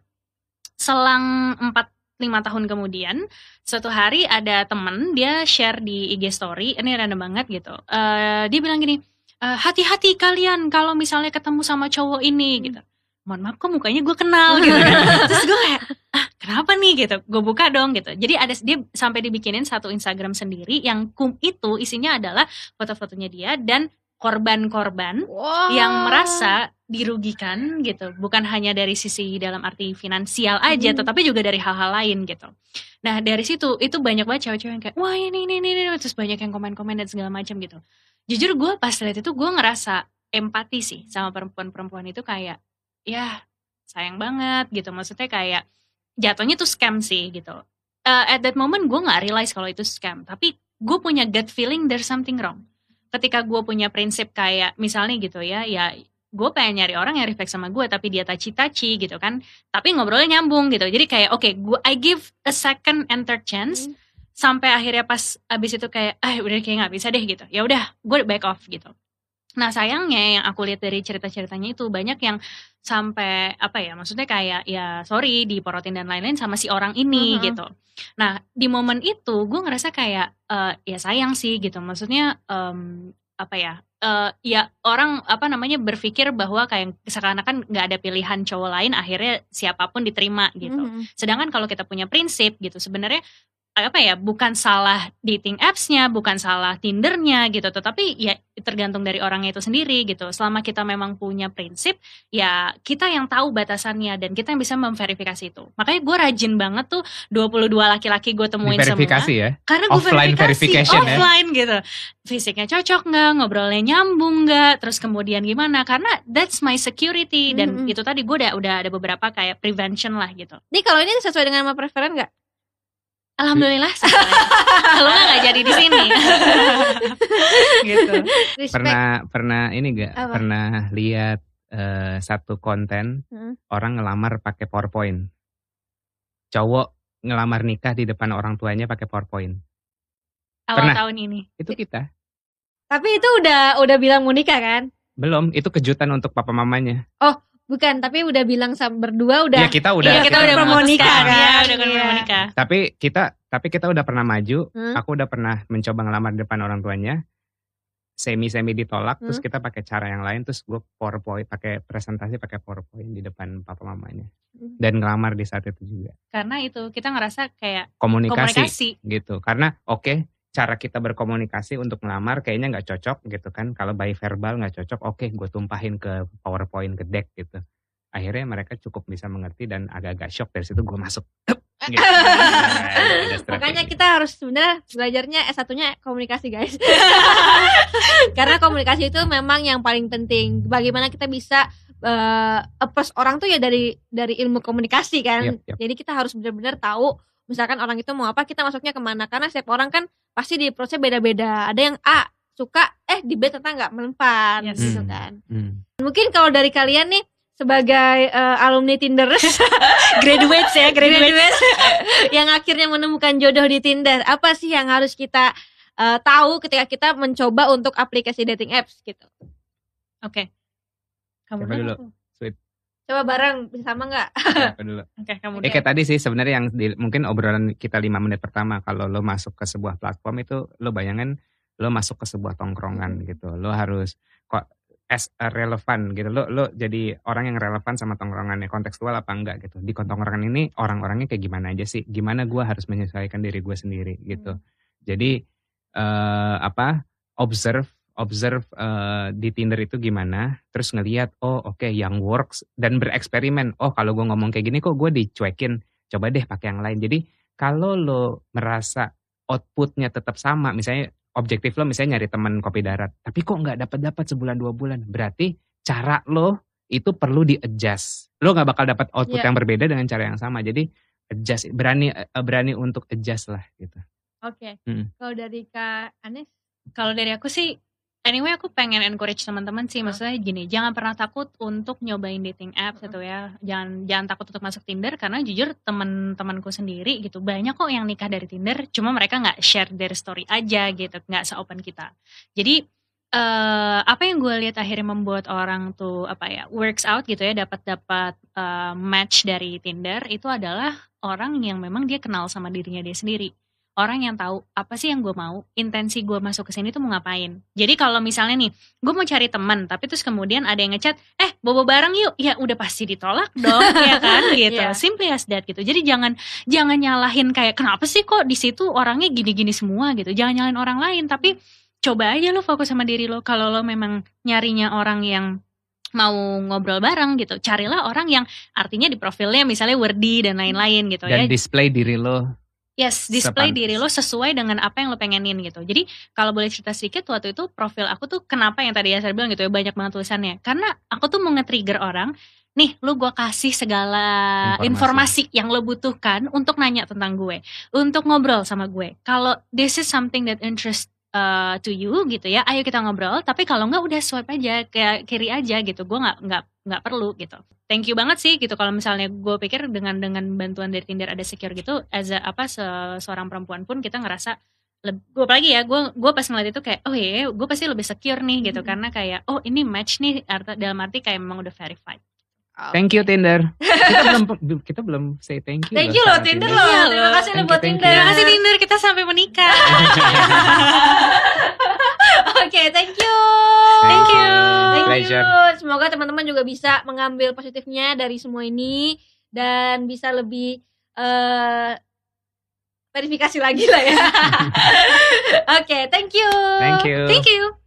Selang 4 lima tahun kemudian suatu hari ada temen dia share di IG story ini random banget gitu. Eh, dia bilang gini "Eh, hati-hati kalian kalau misalnya ketemu sama cowok ini Hmm. gitu mohon maaf kok mukanya gue kenal gitu kan. terus gue kayak ah kenapa nih gitu gue buka dong gitu jadi ada dia sampai dibikinin satu Instagram sendiri yang kum itu isinya adalah foto-fotonya dia dan korban-korban Wow. yang merasa dirugikan gitu bukan hanya dari sisi dalam arti finansial aja Hmm. tetapi juga dari hal-hal lain gitu nah dari situ itu banyak banget cewek-cewek yang kayak wah ini ini ini, ini. terus banyak yang komen-komen dan segala macam gitu jujur gue pas lihat itu gue ngerasa empati sih sama perempuan-perempuan itu kayak ya sayang banget gitu. Maksudnya kayak jatuhnya tuh scam sih gitu. Eh, at that moment gue nggak realize kalau itu scam tapi gue punya gut feeling there's something wrong. Ketika gue punya prinsip kayak misalnya gitu ya ya gue pengen nyari orang yang reflect sama gue tapi dia taci-taci gitu kan. Tapi ngobrolnya nyambung gitu. Jadi kayak oke okay, gue I give a second and third chance Hmm. sampai akhirnya pas abis itu kayak ah udah kayak nggak bisa deh gitu. Ya udah gue back off gitu. Nah sayangnya yang aku lihat dari cerita-ceritanya itu banyak yang sampai apa ya maksudnya kayak ya sorry diporotin dan lain-lain sama si orang ini Mhm. gitu nah di momen itu gue ngerasa kayak eh, ya sayang sih gitu maksudnya em, apa ya eh, ya orang apa namanya berpikir bahwa kayak seakan-akan nggak ada pilihan cowok lain akhirnya siapa pun diterima gitu Mhm. Sedangkan kalau kita punya prinsip gitu sebenarnya apa ya bukan salah dating apps-nya, bukan salah Tindernya gitu, tetapi ya tergantung dari orangnya itu sendiri gitu. Selama kita memang punya prinsip, ya kita yang tahu batasannya dan kita yang bisa memverifikasi itu. Makanya gue rajin banget tuh 22 laki-laki gue temuin Diverifikasi semua. ya. Karena gue Offline verification ya. offline gitu. Fisiknya cocok nggak, ngobrolnya nyambung nggak, terus kemudian gimana? Karena that's my security dan Mhm. itu tadi gue udah udah ada beberapa kayak prevention lah gitu. Nih kalau ini sesuai dengan sama preferen nggak? Alhamdulillah. Kalau nggak nggak jadi di sini. gitu. Respect. Pernah pernah ini gak? Apa? Pernah lihat eh, satu konten Hmm. orang ngelamar pakai PowerPoint. Cowok ngelamar nikah di depan orang tuanya pakai PowerPoint. Awal Pernah. tahun ini. Itu kita. Tapi itu udah udah bilang mau nikah kan? Belum, itu kejutan untuk papa mamanya. Bukan, tapi udah bilang sama berdua udah. Ya kita udah Iya, kita, udah mau nikah kan? Iya, udah kan Iya. mau nikah. Tapi kita tapi kita udah pernah maju. Hmm? Aku udah pernah mencoba ngelamar di depan orang tuanya. Semi semi ditolak. Terus Hmm. kita pakai cara yang lain. Terus gue PowerPoint pakai presentasi pakai PowerPoint di depan papa mamanya. Hmm. Dan ngelamar di saat itu juga. Karena itu kita ngerasa kayak Komunikasi, komunikasi. gitu. Karena oke cara kita berkomunikasi untuk ngelamar kayaknya nggak cocok gitu kan. Kalau by verbal nggak cocok, oke gue tumpahin ke PowerPoint ke deck gitu. Akhirnya mereka cukup bisa mengerti dan agak-agak shock dari situ gue masuk. gitu. Strategi. Makanya kita harus sebenarnya belajarnya S1-nya komunikasi, guys. Karena komunikasi itu memang yang paling penting. Bagaimana kita bisa eh, approach orang tuh ya dari dari ilmu komunikasi kan. Yap, yap. Jadi kita harus benar-benar tahu misalkan orang itu mau apa, kita masuknya ke mana. Karena setiap orang kan pasti di approach-nya beda-beda. Ada yang A suka, eh di B ternyata nggak melempar Yes. gitu Hmm. kan. Hmm. Mungkin kalau dari kalian nih sebagai eh, alumni Tinder Graduates ya, graduates. graduate yang akhirnya menemukan jodoh di Tinder. Apa sih yang harus kita eh, tahu ketika kita mencoba untuk aplikasi dating apps gitu? Oke. Kamu Siapa dulu? Coba bareng bisa sama nggak? Dulu? Oke, kamu Ya kayak tadi sih sebenarnya yang di- mungkin obrolan kita lima menit pertama kalau lo masuk ke sebuah platform itu lo bayangin lo masuk ke sebuah tongkrongan gitu. Lo harus kok as a relevan gitu. Lo lo jadi orang yang relevan sama tongkrongannya kontekstual apa enggak gitu. Di tongkrongan ini orang-orangnya kayak gimana aja sih? Gimana gua harus menyesuaikan diri gue sendiri gitu. Jadi eh apa observe observe eh, di Tinder itu gimana terus ngelihat oh oke yang works dan bereksperimen oh kalau gue ngomong kayak gini kok gue dicuekin coba deh pakai yang lain jadi kalau lo merasa outputnya tetap sama misalnya objektif lo misalnya nyari teman kopi darat tapi kok nggak dapat dapat sebulan dua bulan berarti cara lo itu perlu di adjust lo nggak bakal dapat output Iya. yang berbeda dengan cara yang sama jadi adjust berani eh, berani untuk adjust lah gitu Oke. Hmm. Kalau dari Kak Anes, Kalau dari aku sih anyway aku pengen encourage teman-teman sih maksudnya gini, jangan pernah takut untuk nyobain dating apps gitu ya. Jangan jangan takut untuk masuk Tinder karena jujur teman-temanku sendiri gitu banyak kok yang nikah dari Tinder, cuma mereka nggak share their story aja gitu, nggak seopen kita. Jadi eh apa yang gue lihat akhirnya membuat orang tuh apa ya works out gitu ya dapat dapat eh, match dari Tinder itu adalah orang yang memang dia kenal sama dirinya dia sendiri orang yang tahu apa sih yang gue mau, intensi gue masuk ke sini tuh mau ngapain. Jadi kalau misalnya nih, gue mau cari teman, tapi terus kemudian ada yang ngechat, eh bobo bareng yuk, ya udah pasti ditolak dong, ya kan, gitu. Iya. Simply as that gitu. Jadi jangan jangan nyalahin kayak kenapa sih kok di situ orangnya gini-gini semua gitu. Jangan nyalahin orang lain, tapi coba aja lo fokus sama diri lo. Kalau lo memang nyarinya orang yang mau ngobrol bareng gitu, carilah orang yang artinya di profilnya misalnya wordy dan lain-lain gitu ya. dan display diri lo Yes, display Sepantas. diri lo sesuai dengan apa yang lo pengenin gitu. Jadi kalau boleh cerita sedikit waktu itu profil aku tuh kenapa yang tadi saya bilang gitu ya banyak banget tulisannya. Karena aku tuh mau nge-trigger orang, nih lu gua kasih segala Informasi. informasi. yang lo butuhkan untuk nanya tentang gue, untuk ngobrol sama gue. Kalau this is something that interest uh, to you gitu ya ayo kita ngobrol. Tapi kalau nggak udah swipe aja kayak kiri aja gitu. Gue nggak nggak nggak perlu gitu. Thank you banget sih gitu kalau misalnya gue pikir dengan dengan bantuan dari Tinder ada secure gitu as a, apa se, seorang perempuan pun kita ngerasa gue apalagi ya gue gue pas ngeliat itu kayak oh iya gue pasti lebih secure nih gitu. Hmm. karena kayak oh ini match nih dalam arti kayak memang udah verified Thank you Tinder. kita belum kita belum say thank you. Thank you loh sama Tinder Iya loh. loh. Terima kasih loh you, buat. Tinder. terima kasih Tinder kita sampai menikah Oke, thank you. Thank you. Thank Pleasure. you. Semoga teman-teman juga bisa mengambil positifnya dari semua ini dan bisa lebih eh verifikasi lagi lah ya. Oke, thank you. Thank you. thank you